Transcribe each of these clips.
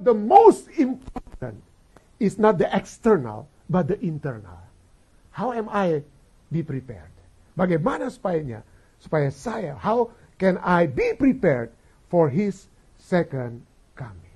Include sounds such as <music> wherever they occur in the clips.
the most important is not the external, but the internal. How am I be prepared? Bagaimana supaya supaya saya, how can I be prepared for His second coming?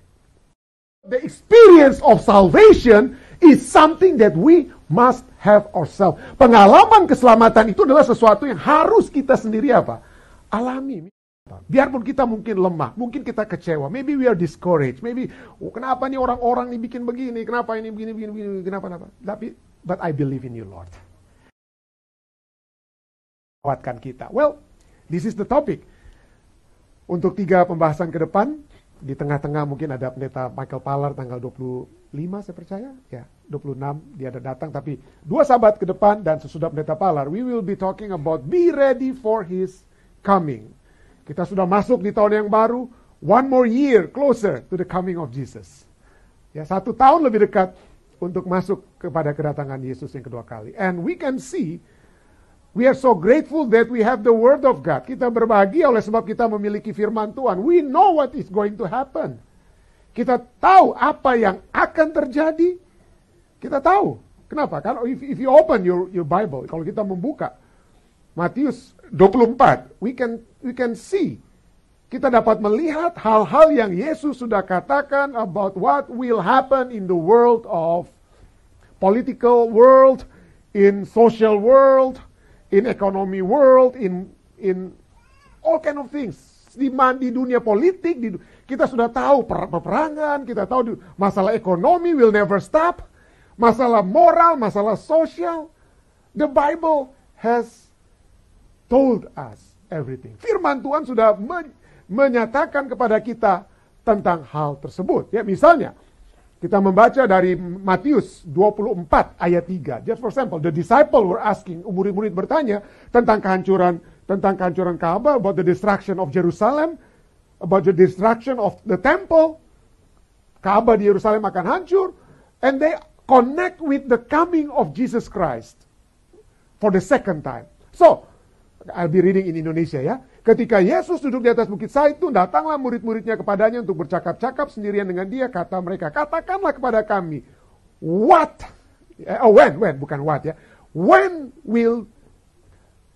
The experience of salvation is something that we must have ourselves. Pengalaman keselamatan itu adalah sesuatu yang harus kita sendiri apa? Alami. Biarpun kita mungkin lemah, mungkin kita kecewa, maybe we are discouraged, maybe oh, kenapa nih orang-orang nih bikin begini, kenapa ini begini, begini, begini, kenapa, kenapa. Tapi, but I believe in you, Lord. Kuatkan kita. Well, this is the topic. Untuk tiga pembahasan ke depan, di tengah-tengah mungkin ada pendeta Michael Paller tanggal 25 saya percaya, ya 26 dia ada datang, tapi dua sahabat ke depan dan sesudah pendeta Paller, we will be talking about be ready for his coming. Kita sudah masuk di tahun yang baru, one more year closer to the coming of Jesus. Ya, satu tahun lebih dekat untuk masuk kepada kedatangan Yesus yang kedua kali. And we can see We are so grateful that we have the word of God. Kita berbahagia oleh sebab kita memiliki firman Tuhan. We know what is going to happen. Kita tahu apa yang akan terjadi. Kita tahu. Kenapa? Kalau if, if you open your your Bible, kalau kita membuka Matius 24, we can we can see kita dapat melihat hal-hal yang Yesus sudah katakan about what will happen in the world of political world, in social world, in economy world, in in all kind of things. Di, di dunia politik, di, kita sudah tahu per, peperangan, kita tahu di, masalah ekonomi will never stop, masalah moral, masalah sosial. The Bible has told us everything. Firman Tuhan sudah men menyatakan kepada kita tentang hal tersebut. Ya, misalnya kita membaca dari Matius 24 ayat 3. Just for example, the disciple were asking, murid-murid bertanya tentang kehancuran tentang kehancuran Ka'bah, about the destruction of Jerusalem, about the destruction of the temple. Ka'bah di Yerusalem akan hancur and they connect with the coming of Jesus Christ for the second time. So, I'll be reading in Indonesia ya. Ketika Yesus duduk di atas bukit Saitun, datanglah murid-muridnya kepadanya untuk bercakap-cakap sendirian dengan dia. Kata mereka, katakanlah kepada kami, what? Oh, when, when, bukan what ya. When will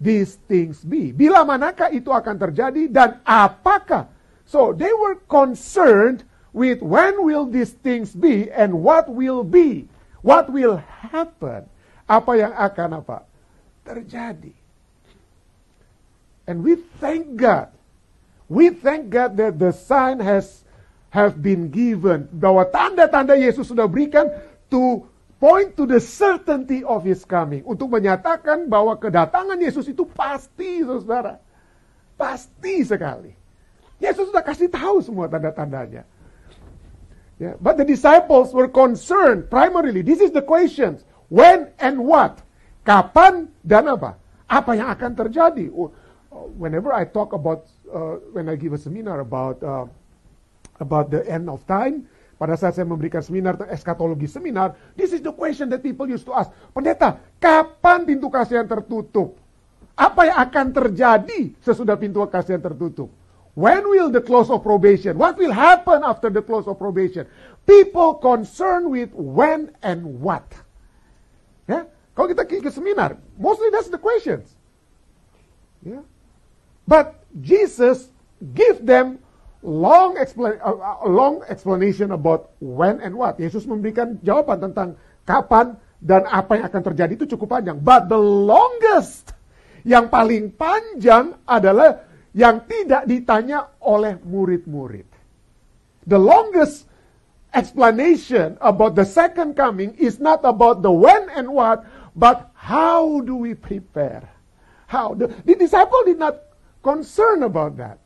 these things be? Bila manakah itu akan terjadi dan apakah? So, they were concerned with when will these things be and what will be. What will happen? Apa yang akan apa? Terjadi. And we thank God. We thank God that the sign has have been given. Bahwa tanda-tanda Yesus sudah berikan to point to the certainty of his coming. Untuk menyatakan bahwa kedatangan Yesus itu pasti, saudara. Pasti sekali. Yesus sudah kasih tahu semua tanda-tandanya. Yeah. But the disciples were concerned primarily. This is the questions. When and what? Kapan dan apa? Apa yang akan terjadi? Whenever I talk about uh, when I give a seminar about uh, about the end of time, pada saat saya memberikan seminar eskatologi seminar, this is the question that people used to ask. Pendeta, kapan pintu kasihan tertutup? Apa yang akan terjadi sesudah pintu kasihan tertutup? When will the close of probation? What will happen after the close of probation? People concerned with when and what. Ya, kalau kita ke seminar, mostly that's the questions. Ya, But Jesus give them long, explanation, uh, uh, long explanation about when and what. Yesus memberikan jawaban tentang kapan dan apa yang akan terjadi itu cukup panjang. But the longest, yang paling panjang adalah yang tidak ditanya oleh murid-murid. The longest explanation about the second coming is not about the when and what, but how do we prepare? How? The, the disciple did not concerned about that.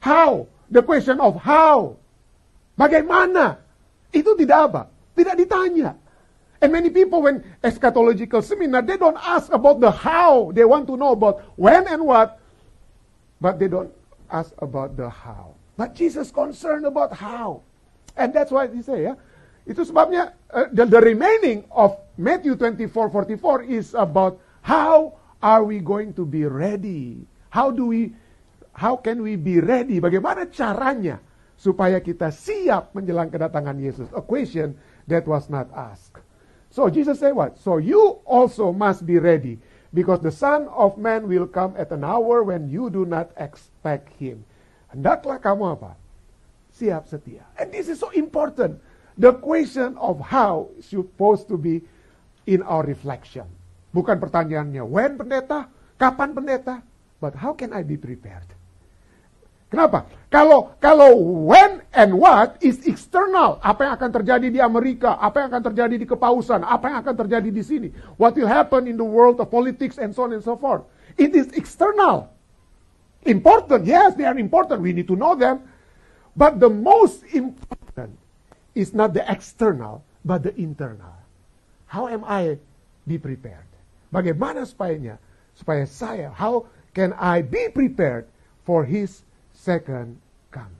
How? The question of how. Bagaimana? Itu tidak apa? Tidak ditanya. And many people when eschatological seminar, they don't ask about the how. They want to know about when and what, but they don't ask about the how. But Jesus concerned about how. And that's why he say ya. Itu sebabnya uh, the, the remaining of Matthew 24, 44 is about how are we going to be ready How do we how can we be ready? Bagaimana caranya supaya kita siap menjelang kedatangan Yesus. A question that was not asked. So Jesus said what? So you also must be ready because the Son of Man will come at an hour when you do not expect him. Hendaklah kamu apa? Siap setia. And this is so important. The question of how supposed to be in our reflection. Bukan pertanyaannya, when pendeta? Kapan pendeta? But how can I be prepared? Kenapa? Kalau kalau when and what is external, apa yang akan terjadi di Amerika, apa yang akan terjadi di kepausan, apa yang akan terjadi di sini, what will happen in the world of politics and so on and so forth. It is external. Important, yes, they are important. We need to know them. But the most important is not the external, but the internal. How am I be prepared? Bagaimana supaya supaya saya, how can I be prepared for his second coming.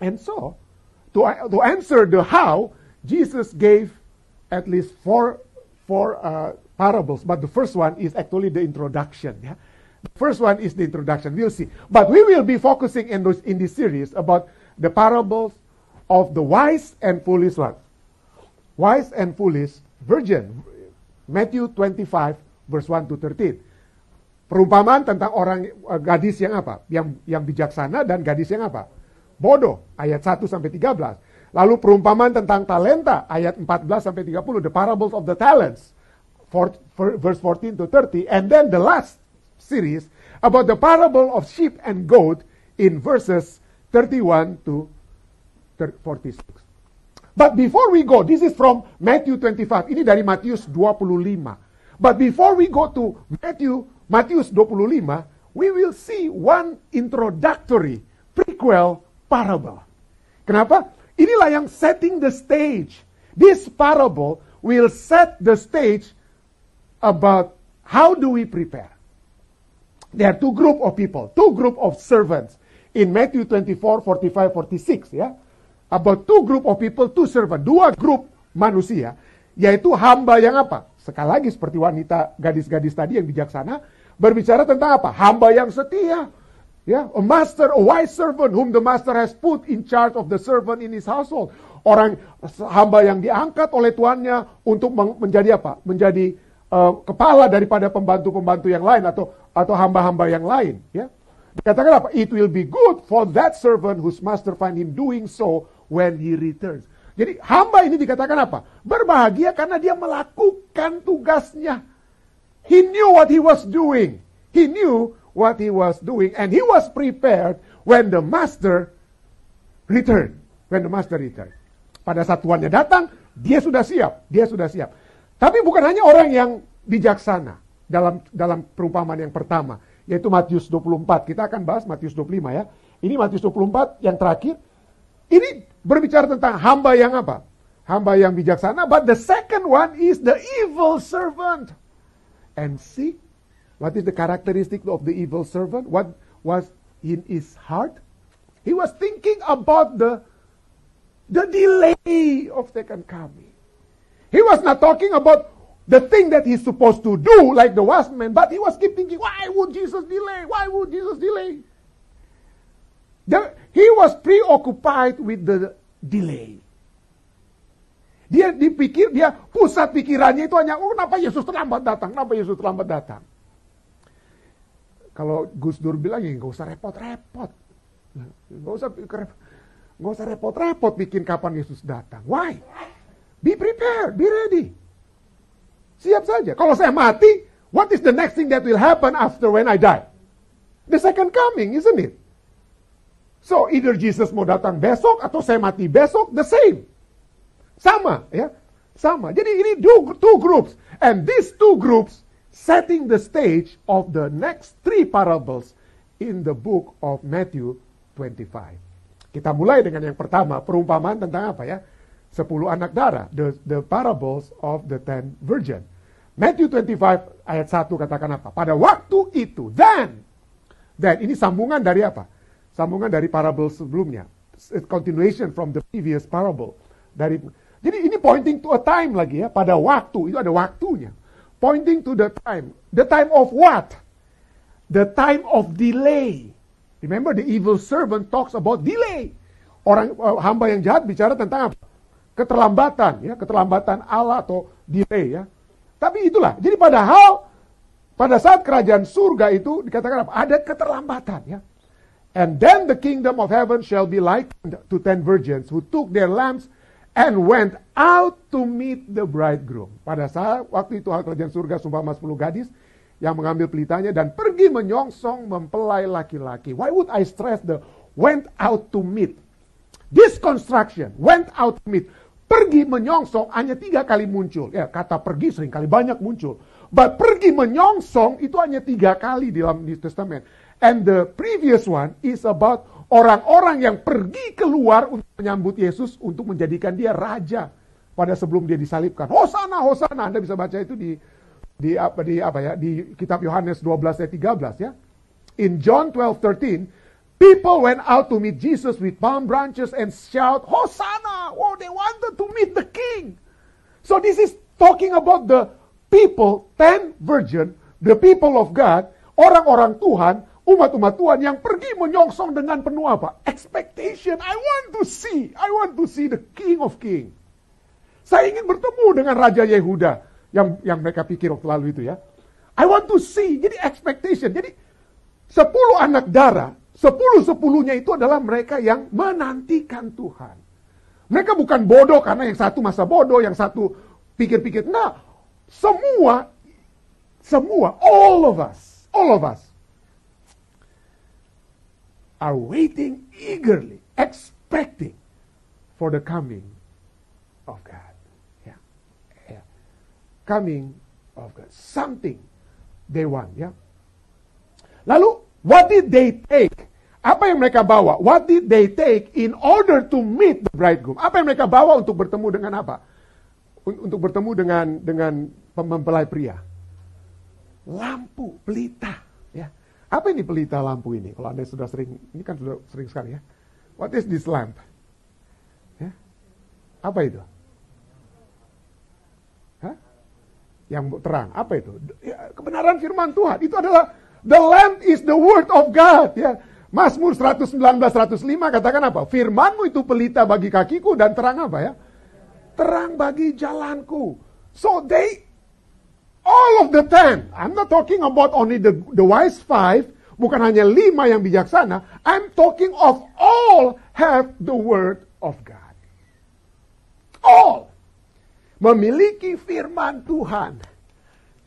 And so, to, to answer the how, Jesus gave at least four, four uh, parables, but the first one is actually the introduction. Yeah? The first one is the introduction. We'll see. But we will be focusing in, those, in this series about the parables of the wise and foolish one. Wise and foolish virgin. Matthew 25, verse 1 to 13. Perumpamaan tentang orang uh, gadis yang apa? Yang yang bijaksana dan gadis yang apa? Bodoh ayat 1 sampai 13. Lalu perumpamaan tentang talenta ayat 14 sampai 30, the parables of the talents for, for, verse 14 to 30 and then the last series about the parable of sheep and goat in verses 31 to 46. But before we go, this is from Matthew 25. Ini dari Matius 25. But before we go to Matthew Matius 25, we will see one introductory prequel parable. Kenapa? Inilah yang setting the stage. This parable will set the stage about how do we prepare. There are two group of people, two group of servants in Matthew 24, 45, 46 ya. About two group of people, two servant, dua grup manusia, yaitu hamba yang apa? Sekali lagi seperti wanita gadis-gadis tadi yang bijaksana, berbicara tentang apa? Hamba yang setia. Ya, a master, a wise servant whom the master has put in charge of the servant in his household. Orang hamba yang diangkat oleh tuannya untuk menjadi apa? Menjadi uh, kepala daripada pembantu-pembantu yang lain atau atau hamba-hamba yang lain, ya. Dikatakan apa? It will be good for that servant whose master find him doing so when he returns. Jadi hamba ini dikatakan apa? Berbahagia karena dia melakukan tugasnya. He knew what he was doing. He knew what he was doing and he was prepared when the master returned. When the master returned. Pada saat tuannya datang, dia sudah siap, dia sudah siap. Tapi bukan hanya orang yang bijaksana dalam dalam perumpamaan yang pertama, yaitu Matius 24. Kita akan bahas Matius 25 ya. Ini Matius 24 yang terakhir. Ini berbicara tentang hamba yang apa? Hamba yang bijaksana, but the second one is the evil servant and see what is the characteristic of the evil servant? What was in his heart? He was thinking about the, the delay of second coming. He was not talking about the thing that he's supposed to do, like the wise man, but he was keep thinking, why would Jesus delay? Why would Jesus delay? The, he was preoccupied with the delay. Dia dipikir, dia pusat pikirannya itu hanya, oh kenapa Yesus terlambat datang, kenapa Yesus terlambat datang. Kalau Gus Dur bilang, ya nggak usah repot-repot. Nggak usah, nggak usah repot-repot bikin kapan Yesus datang. Why? Be prepared, be ready. Siap saja. Kalau saya mati, what is the next thing that will happen after when I die? The second coming, isn't it? So either Jesus mau datang besok atau saya mati besok, the same. Sama, ya. Sama. Jadi ini two, two groups. And these two groups setting the stage of the next three parables in the book of Matthew 25. Kita mulai dengan yang pertama, perumpamaan tentang apa ya? Sepuluh anak darah, the, the parables of the ten virgin. Matthew 25 ayat 1 katakan apa? Pada waktu itu, then, then ini sambungan dari apa? Sambungan dari parable sebelumnya. continuation from the previous parable. Dari jadi ini pointing to a time lagi ya, pada waktu, itu ada waktunya. Pointing to the time. The time of what? The time of delay. Remember the evil servant talks about delay. orang uh, hamba yang jahat bicara tentang apa? Keterlambatan, ya, keterlambatan Allah atau delay ya. Tapi itulah. Jadi padahal pada saat kerajaan surga itu dikatakan apa? Ada keterlambatan ya. And then the kingdom of heaven shall be like to ten virgins who took their lamps and went out to meet the bridegroom. Pada saat waktu itu hal kerajaan surga sumpah mas 10 gadis yang mengambil pelitanya dan pergi menyongsong mempelai laki-laki. Why would I stress the went out to meet? This construction went out to meet. Pergi menyongsong hanya tiga kali muncul. Ya, kata pergi sering kali banyak muncul. But pergi menyongsong itu hanya tiga kali dalam New Testament. And the previous one is about orang-orang yang pergi keluar untuk menyambut Yesus untuk menjadikan dia raja pada sebelum dia disalibkan. Hosana, Hosana. Anda bisa baca itu di di apa di apa ya di kitab Yohanes 12 ayat 13 ya. In John 12:13, people went out to meet Jesus with palm branches and shout, "Hosanna!" Oh, they wanted to meet the king. So this is talking about the people, ten virgin, the people of God, orang-orang Tuhan umat-umat Tuhan yang pergi menyongsong dengan penuh apa? Expectation. I want to see. I want to see the King of King. Saya ingin bertemu dengan Raja Yehuda yang yang mereka pikir waktu lalu itu ya. I want to see. Jadi expectation. Jadi sepuluh anak darah, sepuluh sepuluhnya itu adalah mereka yang menantikan Tuhan. Mereka bukan bodoh karena yang satu masa bodoh, yang satu pikir-pikir. Nah, semua, semua, all of us, all of us are waiting eagerly, expecting for the coming of God. Yeah. Yeah. Coming of God. Something they want. Yeah. Lalu, what did they take? Apa yang mereka bawa? What did they take in order to meet the bridegroom? Apa yang mereka bawa untuk bertemu dengan apa? Untuk bertemu dengan dengan mempelai pria. Lampu, pelita. Apa ini pelita lampu ini? Kalau Anda sudah sering, ini kan sudah sering sekali ya. What is this lamp? Ya. Apa itu? Hah? Yang terang. Apa itu? Ya, kebenaran firman Tuhan. Itu adalah the lamp is the word of God. Ya. Mazmur 119 105 katakan apa? Firmanmu itu pelita bagi kakiku dan terang apa ya? Terang bagi jalanku. So they All of the ten. I'm not talking about only the, the wise five. Bukan hanya lima yang bijaksana. I'm talking of all have the word of God. All. Memiliki firman Tuhan.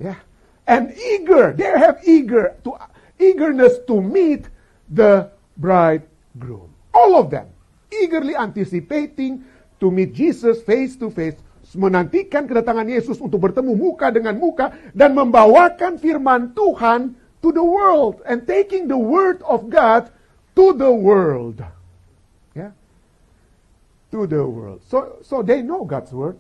Yeah. And eager. They have eager to eagerness to meet the bridegroom. All of them. Eagerly anticipating to meet Jesus face to face menantikan kedatangan Yesus untuk bertemu muka dengan muka dan membawakan firman Tuhan to the world and taking the word of God to the world. Yeah. To the world. So so they know God's word.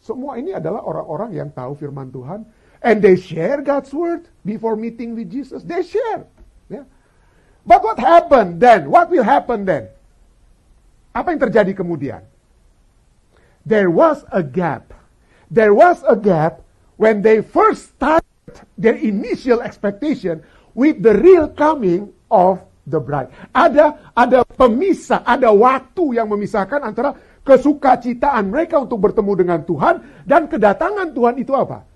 Semua ini adalah orang-orang yang tahu firman Tuhan and they share God's word before meeting with Jesus. They share. Yeah. But what happened then? What will happen then? Apa yang terjadi kemudian? There was a gap. There was a gap when they first started their initial expectation with the real coming of the bride. Ada ada pemisah, ada waktu yang memisahkan antara kesukacitaan mereka untuk bertemu dengan Tuhan dan kedatangan Tuhan itu apa?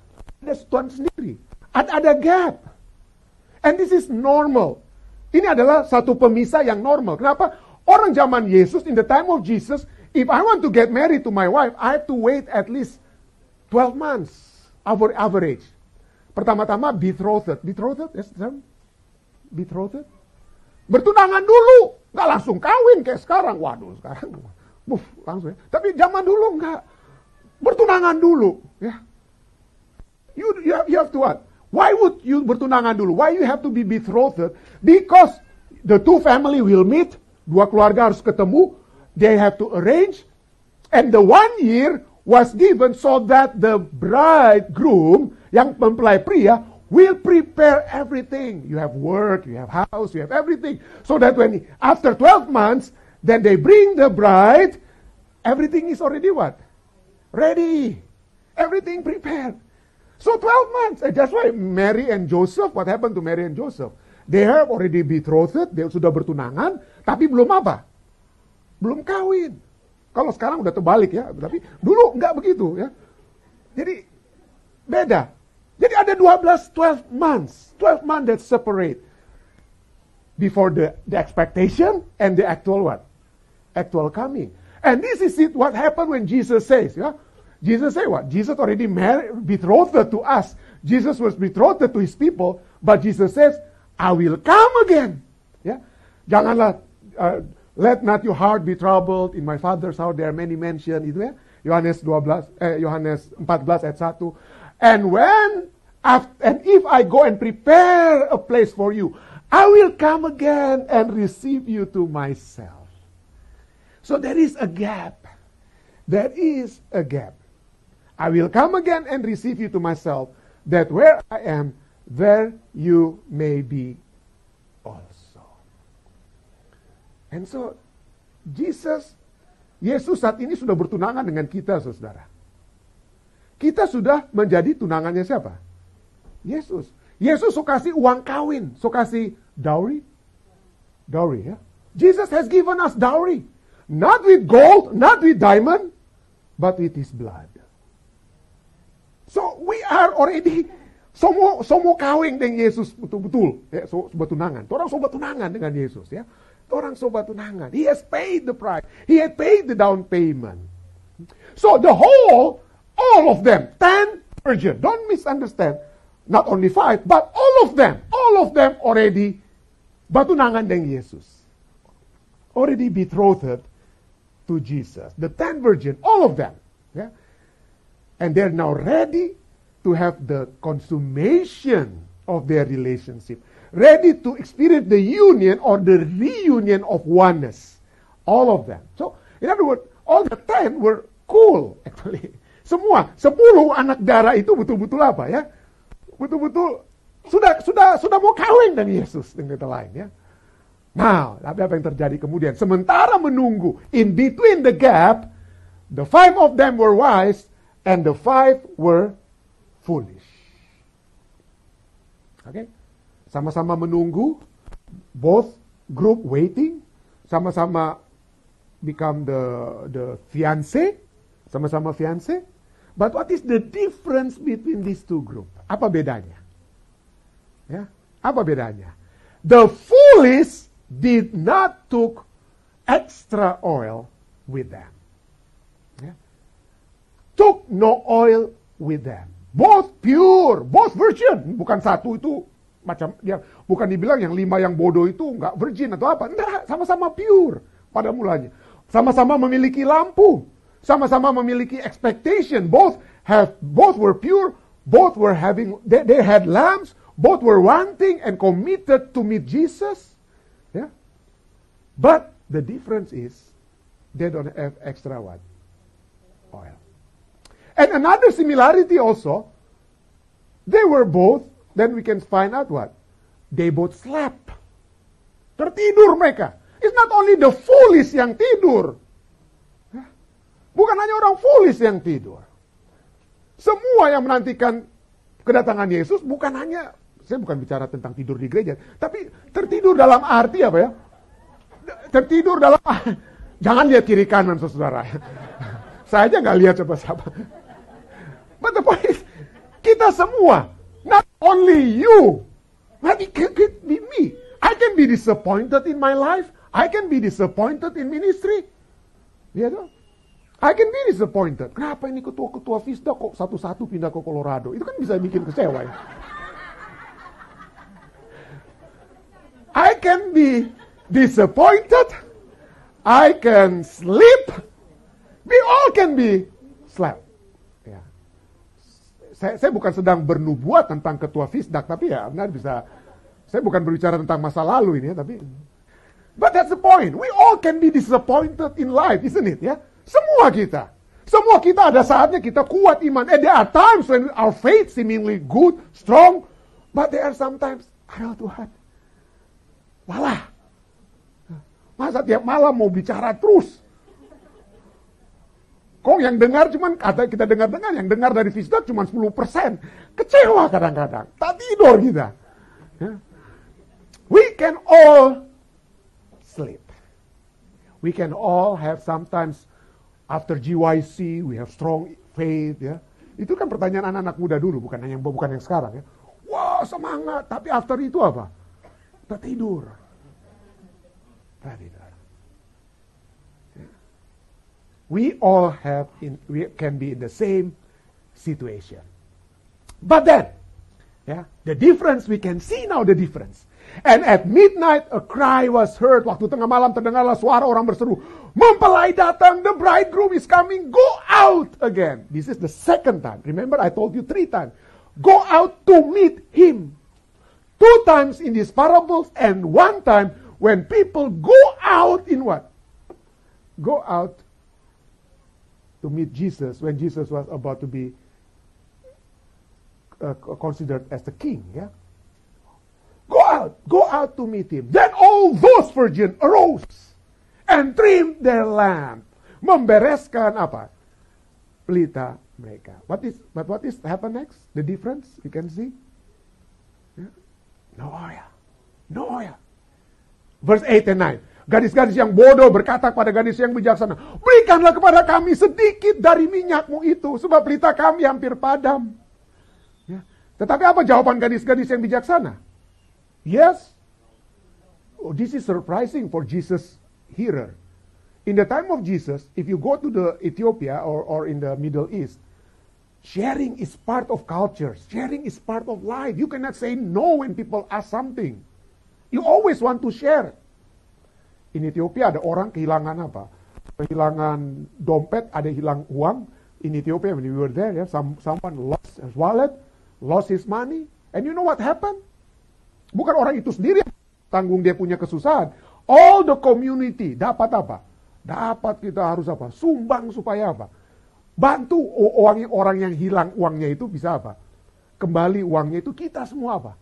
Ada Tuhan sendiri. Ada, ada gap. And this is normal. Ini adalah satu pemisah yang normal. Kenapa? Orang zaman Yesus, in the time of Jesus, If I want to get married to my wife, I have to wait at least 12 months our average. Pertama-tama betrothed. Betrothed, yes, term? Betrothed. Bertunangan dulu, nggak langsung kawin kayak sekarang. Waduh, sekarang <laughs> buf, langsung ya. Tapi zaman dulu nggak. Bertunangan dulu, ya. You, you, have, you have to what? Why would you bertunangan dulu? Why you have to be betrothed? Because the two family will meet, dua keluarga harus ketemu, they have to arrange. And the one year was given so that the bridegroom, yang mempelai pria, will prepare everything. You have work, you have house, you have everything. So that when, after 12 months, then they bring the bride, everything is already what? Ready. Everything prepared. So 12 months. And that's why Mary and Joseph, what happened to Mary and Joseph? They have already betrothed, they sudah bertunangan, tapi belum apa? Belum kawin. Kalau sekarang udah terbalik ya, tapi dulu nggak begitu ya. Jadi beda. Jadi ada 12, 12 months, 12 months that separate before the, the expectation and the actual what? Actual coming. And this is it, what happened when Jesus says, yeah? Jesus say what? Jesus already married, betrothed to us. Jesus was betrothed to his people, but Jesus says, I will come again. Ya, janganlah uh, let not your heart be troubled. In my father's house there are many mansions itu ya. Yohanes 12 eh Yohanes 14 ayat 1. And when and if I go and prepare a place for you, I will come again and receive you to myself. So there is a gap. There is a gap. I will come again and receive you to myself, that where I am, there you may be And so, Jesus, Yesus saat ini sudah bertunangan dengan kita, saudara. Kita sudah menjadi tunangannya siapa? Yesus. Yesus so kasih uang kawin, so kasih dowry. Dowry, ya. Jesus has given us dowry. Not with gold, not with diamond, but with his blood. So we are already semua semua kawin dengan Yesus betul-betul ya, so, bertunangan. Orang so bertunangan dengan Yesus ya. Orang sobat tunangan. He has paid the price. He had paid the down payment. So the whole, all of them, ten virgin, don't misunderstand. Not only five, but all of them, all of them already batunangan dengan Yesus. Already betrothed to Jesus. The ten virgin, all of them. Yeah? And they're now ready to have the consummation of their relationship ready to experience the union or the reunion of oneness. All of them. So, in other words, all the ten were cool, <laughs> actually. Semua, sepuluh anak darah itu betul-betul apa ya? Betul-betul sudah sudah sudah mau kawin dengan Yesus dengan kata lain ya. Nah, tapi apa yang terjadi kemudian? Sementara menunggu, in between the gap, the five of them were wise and the five were foolish. Okay? Sama-sama menunggu, both group waiting, sama-sama become the the fiance, sama-sama fiance. But what is the difference between these two group? Apa bedanya? Ya, apa bedanya? The foolish did not took extra oil with them. Ya. Took no oil with them. Both pure, both virgin. Bukan satu itu macam dia bukan dibilang yang lima yang bodoh itu nggak virgin atau apa. Enggak, sama-sama pure pada mulanya. Sama-sama memiliki lampu, sama-sama memiliki expectation. Both have both were pure, both were having they, they had lamps, both were wanting and committed to meet Jesus. Yeah. But the difference is they don't have extra what? Oil. And another similarity also, they were both Then we can find out what? They both slept. Tertidur mereka. It's not only the foolish yang tidur. Bukan hanya orang foolish yang tidur. Semua yang menantikan kedatangan Yesus bukan hanya, saya bukan bicara tentang tidur di gereja, tapi tertidur dalam arti apa ya? Tertidur dalam, <laughs> jangan lihat kiri kanan saudara. <laughs> saya aja nggak lihat siapa-siapa. But the point is, kita semua Not only you, but it can be me. I can be disappointed in my life. I can be disappointed in ministry. Ya dong. I can be disappointed. Kenapa ini ketua-ketua Visda kok satu-satu pindah ke Colorado? Itu kan bisa bikin kecewa ya. I can be disappointed. I can sleep. We all can be slept saya, saya bukan sedang bernubuat tentang ketua Fisdak, tapi ya benar bisa, saya bukan berbicara tentang masa lalu ini ya, tapi But that's the point. We all can be disappointed in life, isn't it? Ya, semua kita. Semua kita ada saatnya kita kuat iman. And there are times when our faith seemingly good, strong, but there are sometimes, aduh Tuhan, malah, masa tiap malam mau bicara terus, Kok yang dengar cuman kata kita dengar-dengar, yang dengar dari Fisdak cuma 10%. Kecewa kadang-kadang. Tak tidur kita. Ya. We can all sleep. We can all have sometimes after GYC we have strong faith ya. Itu kan pertanyaan anak-anak muda dulu bukan yang bukan yang sekarang ya. Wah semangat tapi after itu apa? Tertidur. Tertidur. Ya. We all have in, we can be in the same situation. But then, yeah, the difference we can see now the difference. And at midnight a cry was heard. Waktu tengah malam terdengarlah suara orang berseru. Mempelai datang, the bridegroom is coming, go out again. This is the second time. Remember I told you three times. Go out to meet him. Two times in these parables and one time when people go out in what? Go out to meet Jesus when Jesus was about to be uh, considered as the king, yeah? Go out, go out to meet him. Then all those virgins arose and trimmed their lamp. Membereskan apa? Pelita mereka. What is but what is happen next? The difference you can see? Yeah. No oil. No oil. Verse 8 and 9. Gadis-gadis yang bodoh berkata kepada gadis yang bijaksana, Berikanlah kepada kami sedikit dari minyakmu itu, sebab pelita kami hampir padam. Ya. Tetapi apa jawaban gadis-gadis yang bijaksana? Yes. Oh, this is surprising for Jesus hearer. In the time of Jesus, if you go to the Ethiopia or, or in the Middle East, sharing is part of culture. Sharing is part of life. You cannot say no when people ask something. You always want to share. In Ethiopia ada orang kehilangan apa? Kehilangan dompet, ada hilang uang. In Ethiopia when we were there, yeah, some, someone lost his wallet, lost his money. And you know what happened? Bukan orang itu sendiri yang tanggung dia punya kesusahan. All the community dapat apa? Dapat kita harus apa? Sumbang supaya apa? Bantu orang orang yang hilang uangnya itu bisa apa? Kembali uangnya itu kita semua apa?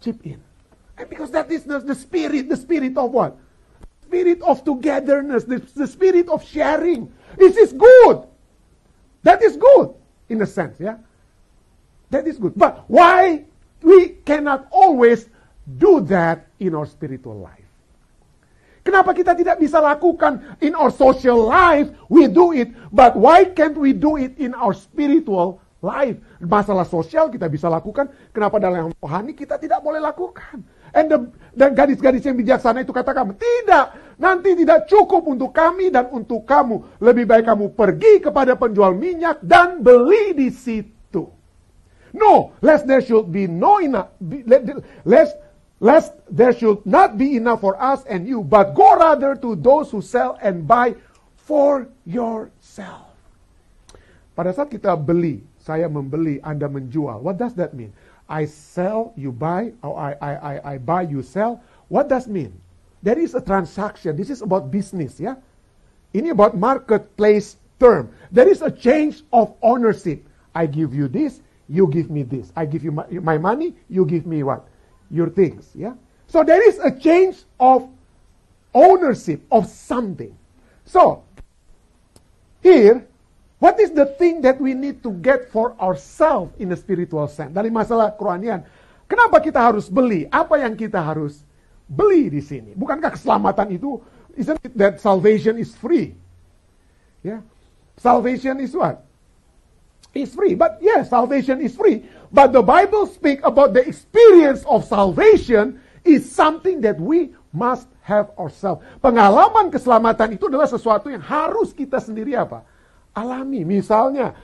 Chip in. And because that is the, the spirit, the spirit of what? Spirit of togetherness, the, the spirit of sharing. This is good. That is good in a sense, yeah. That is good. But why we cannot always do that in our spiritual life. Kenapa kita tidak bisa lakukan in our social life? We do it, but why can't we do it in our spiritual life? Masalah sosial kita bisa lakukan, kenapa dalam rohani kita tidak boleh lakukan? And the, dan gadis-gadis yang bijaksana itu katakan, tidak, nanti tidak cukup untuk kami dan untuk kamu. Lebih baik kamu pergi kepada penjual minyak dan beli di situ. No, lest there should be no enough, lest, lest there should not be enough for us and you, but go rather to those who sell and buy for yourself. Pada saat kita beli, saya membeli, Anda menjual. What does that mean? I sell, you buy, or I, I, I, I buy, you sell. What does mean? There is a transaction. This is about business, yeah? Ini about marketplace term. There is a change of ownership. I give you this, you give me this. I give you my, my money, you give me what? Your things. Yeah? So there is a change of ownership of something. So, here, what is the thing that we need to get for ourselves in the spiritual sense? Dari masalah kerohanian, kenapa kita harus beli? Apa yang kita harus beli di sini? Bukankah keselamatan itu, isn't it that salvation is free? Yeah. Salvation is what? is free. But yes, salvation is free. But the Bible speak about the experience of salvation is something that we must have ourselves. Pengalaman keselamatan itu adalah sesuatu yang harus kita sendiri apa? Alami. Misalnya,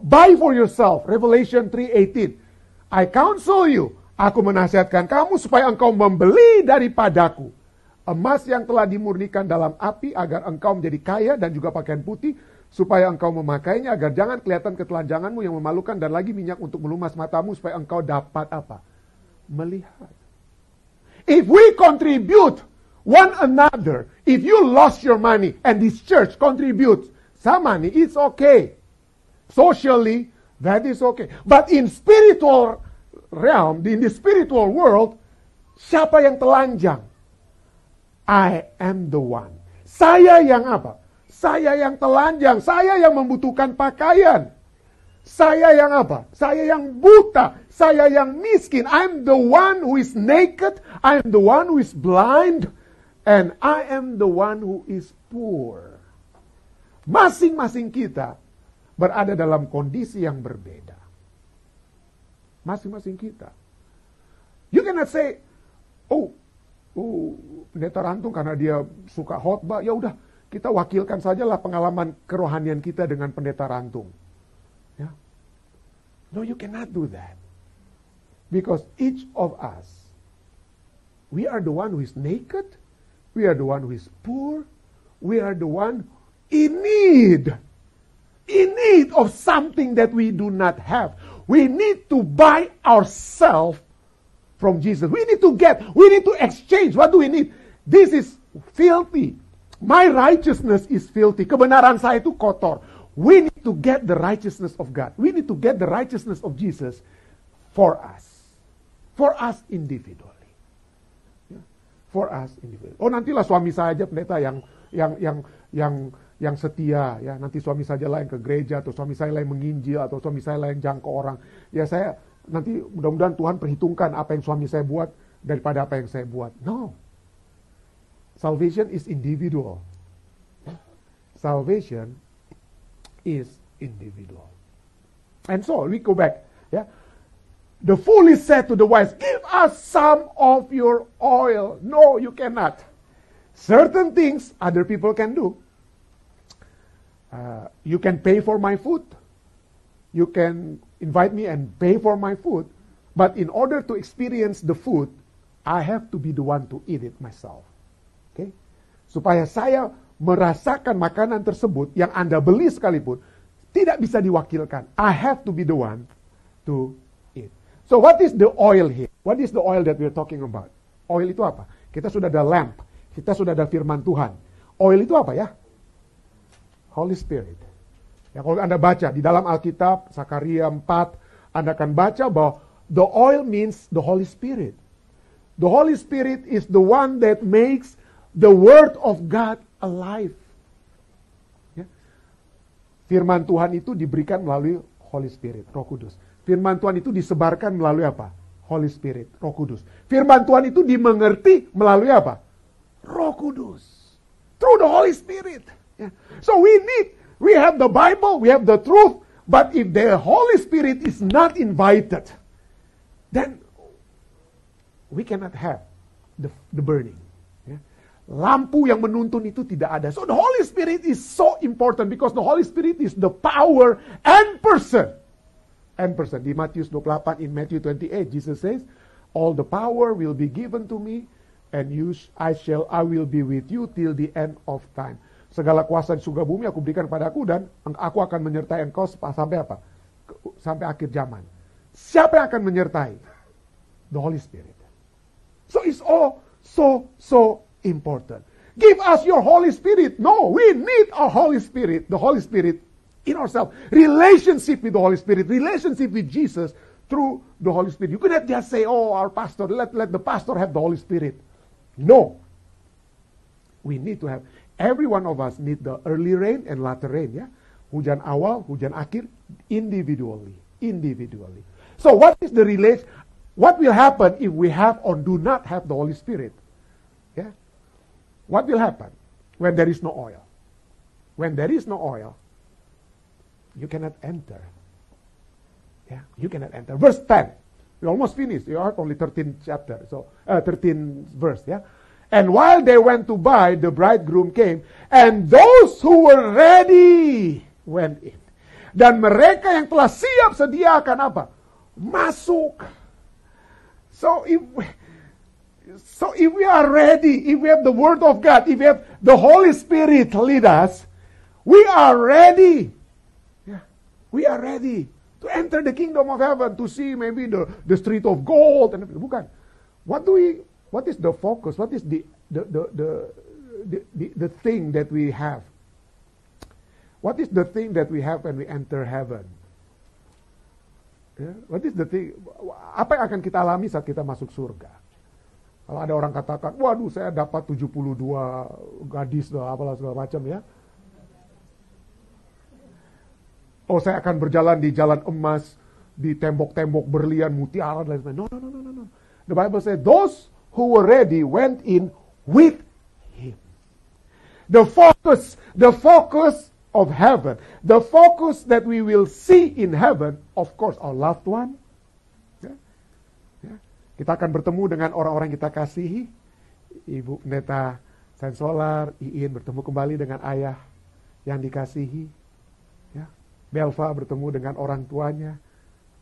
buy for yourself. Revelation 3:18. I counsel you, aku menasihatkan kamu supaya engkau membeli daripadaku emas yang telah dimurnikan dalam api agar engkau menjadi kaya dan juga pakaian putih supaya engkau memakainya agar jangan kelihatan ketelanjanganmu yang memalukan dan lagi minyak untuk melumas matamu supaya engkau dapat apa? Melihat. If we contribute one another, if you lost your money and this church contributes some money, it's okay. Socially, that is okay. But in spiritual realm, in the spiritual world, siapa yang telanjang? I am the one. Saya yang apa? Saya yang telanjang, saya yang membutuhkan pakaian. Saya yang apa? Saya yang buta, saya yang miskin. I'm the one who is naked, I'm the one who is blind. and I am the one who is poor. Masing-masing kita berada dalam kondisi yang berbeda. Masing-masing kita. You cannot say, oh, oh, pendeta Rantung karena dia suka khotbah, ya udah kita wakilkan sajalah pengalaman kerohanian kita dengan pendeta Rantung. Ya. No, you cannot do that. Because each of us, we are the one who is naked, we are the one who is poor, we are the one in need. In need of something that we do not have. We need to buy ourselves from Jesus. We need to get, we need to exchange. What do we need? This is filthy. My righteousness is filthy. Kebenaran saya itu kotor. We need to get the righteousness of God. We need to get the righteousness of Jesus for us. For us individually. For us individually. Oh nantilah suami saya aja pendeta yang yang yang yang yang setia ya. Nanti suami saja yang ke gereja atau suami saya yang menginjil atau suami saya lah yang jangkau orang. Ya saya nanti mudah-mudahan Tuhan perhitungkan apa yang suami saya buat daripada apa yang saya buat. No. Salvation is individual. Salvation is individual. And so we go back ya. The fool is said to the wise give us some of your oil. No you cannot. Certain things other people can do uh, you can pay for my food. You can invite me and pay for my food. But in order to experience the food, I have to be the one to eat it myself. Okay? Supaya saya merasakan makanan tersebut yang Anda beli sekalipun tidak bisa diwakilkan. I have to be the one to eat. So what is the oil here? What is the oil that we're talking about? Oil itu apa? Kita sudah ada lamp. Kita sudah ada firman Tuhan. Oil itu apa ya? Holy Spirit. Ya, kalau Anda baca di dalam Alkitab, Sakaria 4, Anda akan baca bahwa the oil means the Holy Spirit. The Holy Spirit is the one that makes the Word of God alive. Ya. Firman Tuhan itu diberikan melalui Holy Spirit, Roh Kudus. Firman Tuhan itu disebarkan melalui apa? Holy Spirit, Roh Kudus. Firman Tuhan itu dimengerti melalui apa? Roh Kudus. Through the Holy Spirit. Yeah. So we need, we have the Bible, we have the truth, but if the Holy Spirit is not invited, then we cannot have the, the burning. Yeah. Lampu yang menuntun itu tidak ada. So the Holy Spirit is so important because the Holy Spirit is the power and person. And person. Di Matius 28, in Matthew 28, Jesus says, All the power will be given to me, and you, I shall, I will be with you till the end of time. Segala kuasa di surga bumi aku berikan padaku dan aku akan menyertai engkau sampai apa? Sampai akhir zaman. Siapa yang akan menyertai? The Holy Spirit. So it's all so, so important. Give us your Holy Spirit. No, we need our Holy Spirit. The Holy Spirit in ourselves. Relationship with the Holy Spirit. Relationship with Jesus through the Holy Spirit. You cannot just say, oh, our pastor, let, let the pastor have the Holy Spirit. No. We need to have. Every one of us need the early rain and latter rain ya. Hujan awal, hujan akhir individually, individually. So what is the relation? What will happen if we have or do not have the Holy Spirit? Yeah. What will happen when there is no oil? When there is no oil, you cannot enter. Yeah, you cannot enter. Verse 10. We almost finished. You are only 13 chapter. So, uh, 13 verse, yeah. And while they went to buy, the bridegroom came, and those who were ready went in. Dan mereka yang telah siap sedia akan apa? Masuk. So if so if we are ready, if we have the word of God, if we have the Holy Spirit lead us, we are ready. Yeah, we are ready to enter the kingdom of heaven to see maybe the, the street of gold and bukan. What do we what is the focus? What is the the, the, the, the, the thing that we have? What is the thing that we have when we enter heaven? Yeah? What is the thing? Apa yang akan kita alami saat kita masuk surga? Kalau ada orang katakan, waduh saya dapat 72 gadis atau apalah segala macam ya. Oh saya akan berjalan di jalan emas, di tembok-tembok berlian, mutiara dan lain sebagainya. No, no, no, no, no. The Bible says those who were ready went in with The focus, the focus of heaven, the focus that we will see in heaven, of course, our loved one. Ya. Ya. Kita akan bertemu dengan orang-orang kita kasihi. Ibu Neta Sensolar, Iin bertemu kembali dengan ayah yang dikasihi. Ya. Belva bertemu dengan orang tuanya.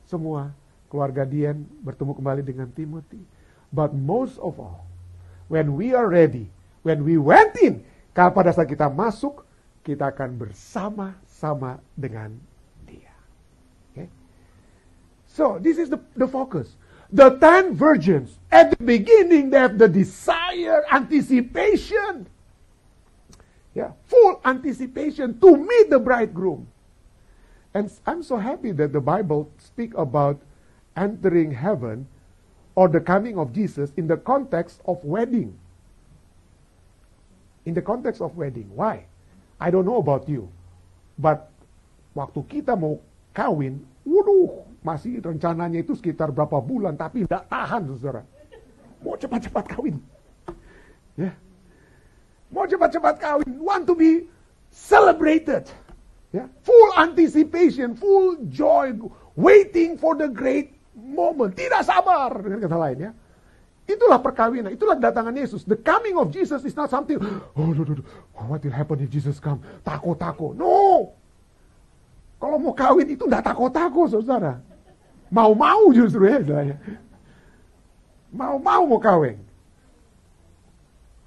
Semua keluarga Dian bertemu kembali dengan Timothy. But most of all, when we are ready, when we went in, pada saat kita masuk, kita akan bersama-sama dengan dia. Okay? So, this is the, the focus. The ten virgins, at the beginning, they have the desire, anticipation. Yeah, full anticipation to meet the bridegroom. And I'm so happy that the Bible speak about entering heaven or the coming of Jesus in the context of wedding in the context of wedding. Why? I don't know about you. But waktu kita mau kawin, waduh, masih rencananya itu sekitar berapa bulan, tapi tidak tahan, saudara. Mau cepat-cepat kawin. Ya. Yeah. Mau cepat-cepat kawin. Want to be celebrated. Yeah. Full anticipation, full joy, waiting for the great moment. Tidak sabar, dengan kata lain ya. Itulah perkawinan, itulah kedatangan Yesus. The coming of Jesus is not something, oh, no, no, no. what will happen if Jesus come? Takut-takut. No! Kalau mau kawin itu tidak takut-takut, saudara. Mau-mau justru ya, istilahnya. Mau-mau mau kawin.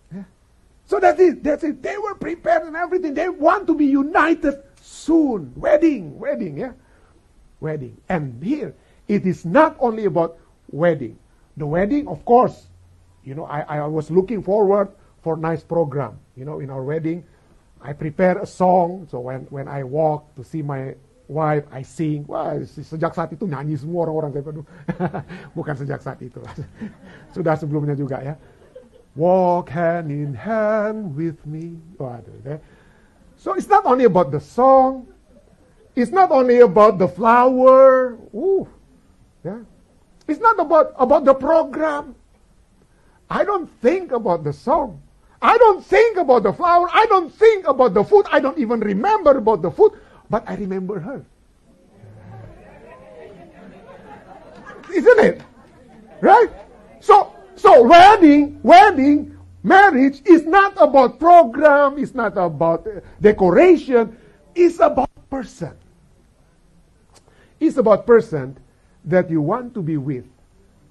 Yeah. So that's it, that's it. They were prepared and everything. They want to be united soon. Wedding, wedding, yeah. Wedding. And here, it is not only about wedding. The wedding, of course, you know, I, I was looking forward for nice program. You know, in our wedding, I prepare a song. So when when I walk to see my wife, I sing. Wah, sejak saat itu nyanyi semua orang-orang. <laughs> Bukan sejak saat itu. <laughs> Sudah sebelumnya juga ya. Walk hand in hand with me. Waduh. So it's not only about the song. It's not only about the flower. Ooh, yeah. It's not about, about the program. I don't think about the song. I don't think about the flower. I don't think about the food. I don't even remember about the food, but I remember her. Isn't it? Right? So, so wedding, wedding, marriage is not about program, it's not about uh, decoration, it's about person. It's about person that you want to be with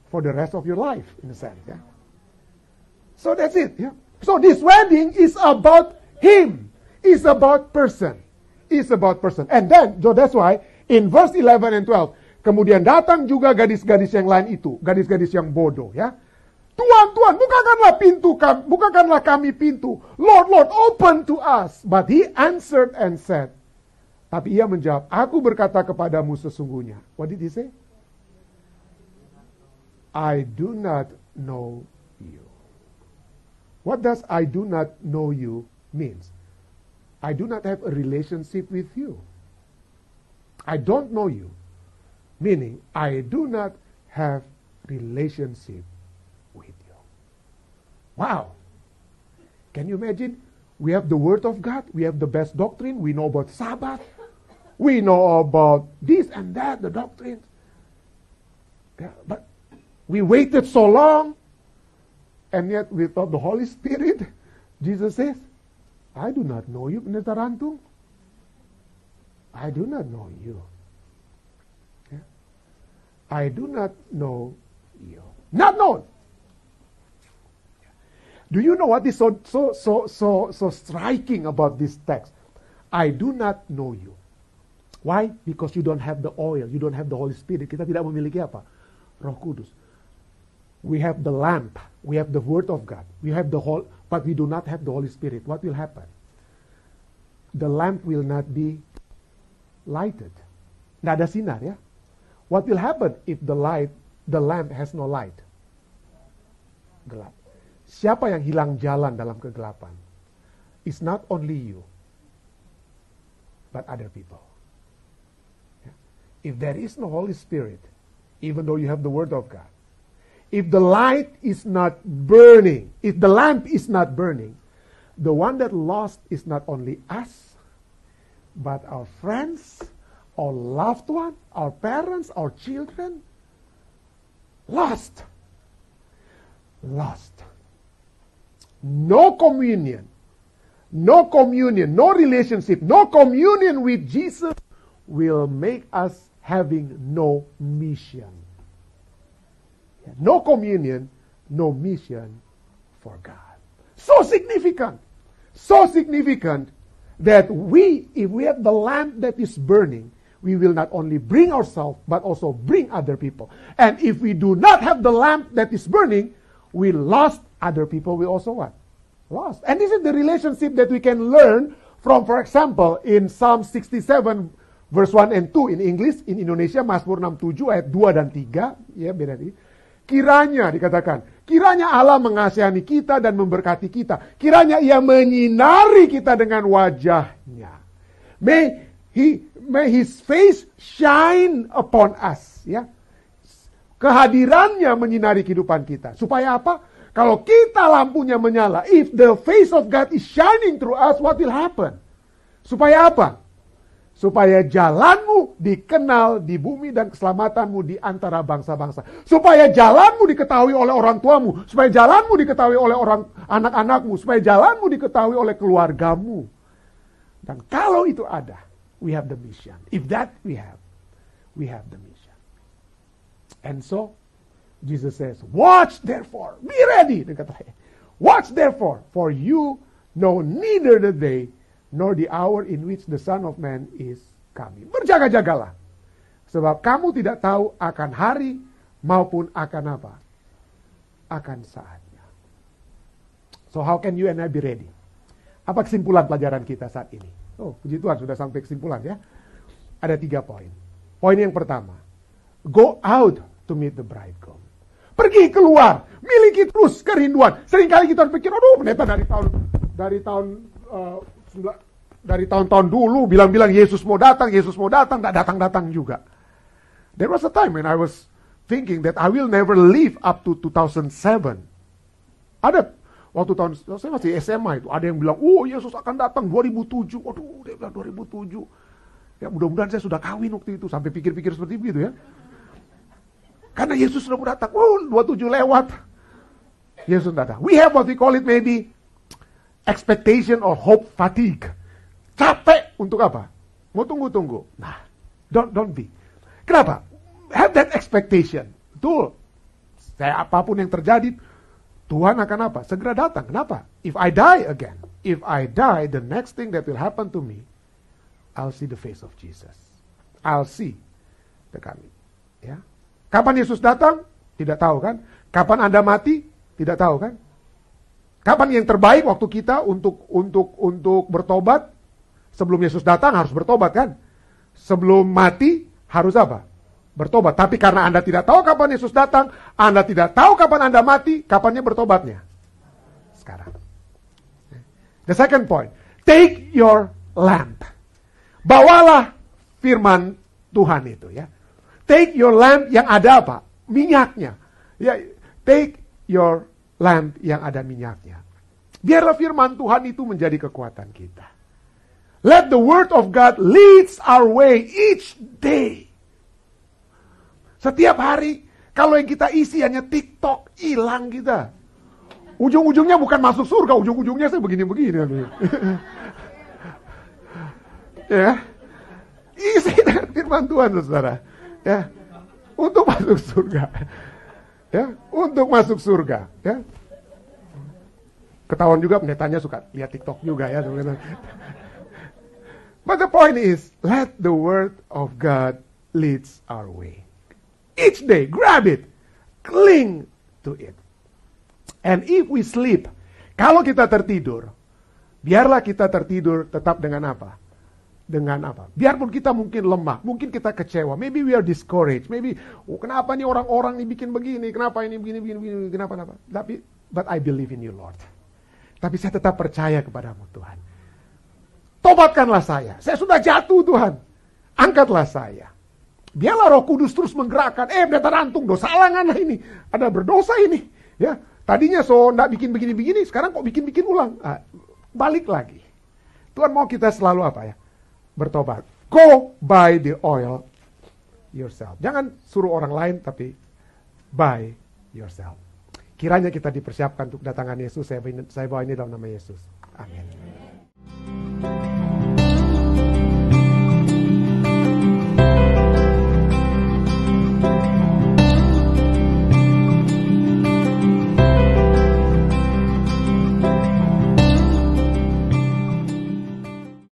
for the rest of your life, in a sense. Yeah? So that's it. Yeah? So this wedding is about him. It's about person. It's about person. And then, so that's why in verse 11 and 12, kemudian datang juga gadis-gadis yang lain itu, gadis-gadis yang bodoh ya. Tuhan, bukakanlah pintu kami, bukakanlah kami pintu. Lord, Lord, open to us. But he answered and said, tapi ia menjawab, aku berkata kepadamu sesungguhnya. What did he say? I do not know you. What does I do not know you means? I do not have a relationship with you. I don't know you. Meaning, I do not have relationship with you. Wow. Can you imagine? We have the Word of God. We have the best doctrine. We know about Sabbath. We know about this and that, the doctrines. Yeah, but we waited so long, and yet without the Holy Spirit, <laughs> Jesus says, I do not know you, Netarantung. I do not know you. Yeah? I do not know you. Not known. Do you know what is so, so, so, so, so striking about this text? I do not know you. Why? Because you don't have the oil, you don't have the Holy Spirit. Kita tidak memiliki apa? Roh Kudus we have the lamp, we have the Word of God, we have the whole, but we do not have the Holy Spirit. What will happen? The lamp will not be lighted. Tidak ada sinar ya. What will happen if the light, the lamp has no light? Gelap. Siapa yang hilang jalan dalam kegelapan? It's not only you, but other people. If there is no Holy Spirit, even though you have the Word of God, if the light is not burning, if the lamp is not burning, the one that lost is not only us, but our friends, our loved one, our parents, our children. Lost. Lost. No communion. No communion, no relationship, no communion with Jesus will make us having no mission. No communion, no mission for God. So significant. So significant that we, if we have the lamp that is burning, we will not only bring ourselves, but also bring other people. And if we do not have the lamp that is burning, we lost other people will also what? Lost. And this is the relationship that we can learn from, for example, in Psalm 67 verse 1 and 2 in English, in Indonesia Mazmur 67 ayat 2 dan 3, ya beda nih. Kiranya dikatakan, kiranya Allah mengasihani kita dan memberkati kita. Kiranya ia menyinari kita dengan wajahnya. May he may his face shine upon us, ya. Kehadirannya menyinari kehidupan kita. Supaya apa? Kalau kita lampunya menyala, if the face of God is shining through us, what will happen? Supaya apa? Supaya jalanmu dikenal di bumi dan keselamatanmu di antara bangsa-bangsa. Supaya jalanmu diketahui oleh orang tuamu, supaya jalanmu diketahui oleh orang anak-anakmu, supaya jalanmu diketahui oleh keluargamu. Dan kalau itu ada, we have the mission. If that we have, we have the mission. And so, Jesus says, watch therefore, be ready. Watch therefore, for you know neither the day nor the hour in which the Son of Man is coming. Berjaga-jagalah. Sebab kamu tidak tahu akan hari maupun akan apa? Akan saatnya. So how can you and I be ready? Apa kesimpulan pelajaran kita saat ini? Oh, puji Tuhan sudah sampai kesimpulan ya. Ada tiga poin. Poin yang pertama, go out to meet the bridegroom. Pergi keluar, miliki terus kerinduan. Seringkali kita pikir, aduh pendeta dari tahun dari tahun uh, dari tahun-tahun dulu bilang-bilang Yesus mau datang, Yesus mau datang, tak datang-datang juga. There was a time when I was thinking that I will never live up to 2007. Ada waktu tahun saya masih SMA itu, ada yang bilang, "Oh, Yesus akan datang 2007." Waduh, dia bilang 2007. Ya mudah-mudahan saya sudah kawin waktu itu sampai pikir-pikir seperti itu ya. Karena Yesus sudah mau datang. Oh, 27 lewat. Yesus datang. We have what we call it maybe expectation or hope fatigue. Capek untuk apa? Mau tunggu-tunggu. Nah, don't don't be. Kenapa? Have that expectation. Betul. Saya apa pun yang terjadi, Tuhan akan apa? Segera datang. Kenapa? If I die again, if I die, the next thing that will happen to me, I'll see the face of Jesus. I'll see the coming. Ya. Kapan Yesus datang? Tidak tahu kan? Kapan Anda mati? Tidak tahu kan? Kapan yang terbaik waktu kita untuk untuk untuk bertobat? Sebelum Yesus datang harus bertobat kan? Sebelum mati harus apa? Bertobat. Tapi karena Anda tidak tahu kapan Yesus datang, Anda tidak tahu kapan Anda mati, kapannya bertobatnya? Sekarang. The second point, take your lamp. Bawalah firman Tuhan itu ya. Take your lamp yang ada apa? Minyaknya. Ya, take your lamp yang ada minyaknya. Biarlah firman Tuhan itu menjadi kekuatan kita. Let the word of God leads our way each day. Setiap hari, kalau yang kita isi hanya TikTok, hilang kita. Ujung-ujungnya bukan masuk surga, ujung-ujungnya saya begini-begini. <laughs> ya. Isi <laughs> dengan firman Tuhan, saudara. Ya. Untuk masuk surga. Ya, untuk masuk surga, ya. Ketahuan juga pendetanya suka lihat TikTok juga ya. <laughs> But the point is, let the word of God leads our way. Each day, grab it, cling to it. And if we sleep, kalau kita tertidur, biarlah kita tertidur tetap dengan apa? Dengan apa? Biarpun kita mungkin lemah, mungkin kita kecewa, maybe we are discouraged, maybe oh, kenapa nih orang-orang ini bikin begini, kenapa ini begini, begini, begini, kenapa, kenapa? Tapi, but I believe in you, Lord. Tapi saya tetap percaya kepadamu, Tuhan. Tobatkanlah saya. Saya sudah jatuh Tuhan. Angkatlah saya. Biarlah roh kudus terus menggerakkan. Eh, pendeta rantung, dosa alangan ini. Ada berdosa ini. Ya, Tadinya so nggak bikin begini-begini, sekarang kok bikin-bikin ulang. Ah, balik lagi. Tuhan mau kita selalu apa ya? bertobat. Go buy the oil yourself. Jangan suruh orang lain tapi buy yourself. Kiranya kita dipersiapkan untuk datangan Yesus. Saya, bawa ini dalam nama Yesus. Amin. Amen.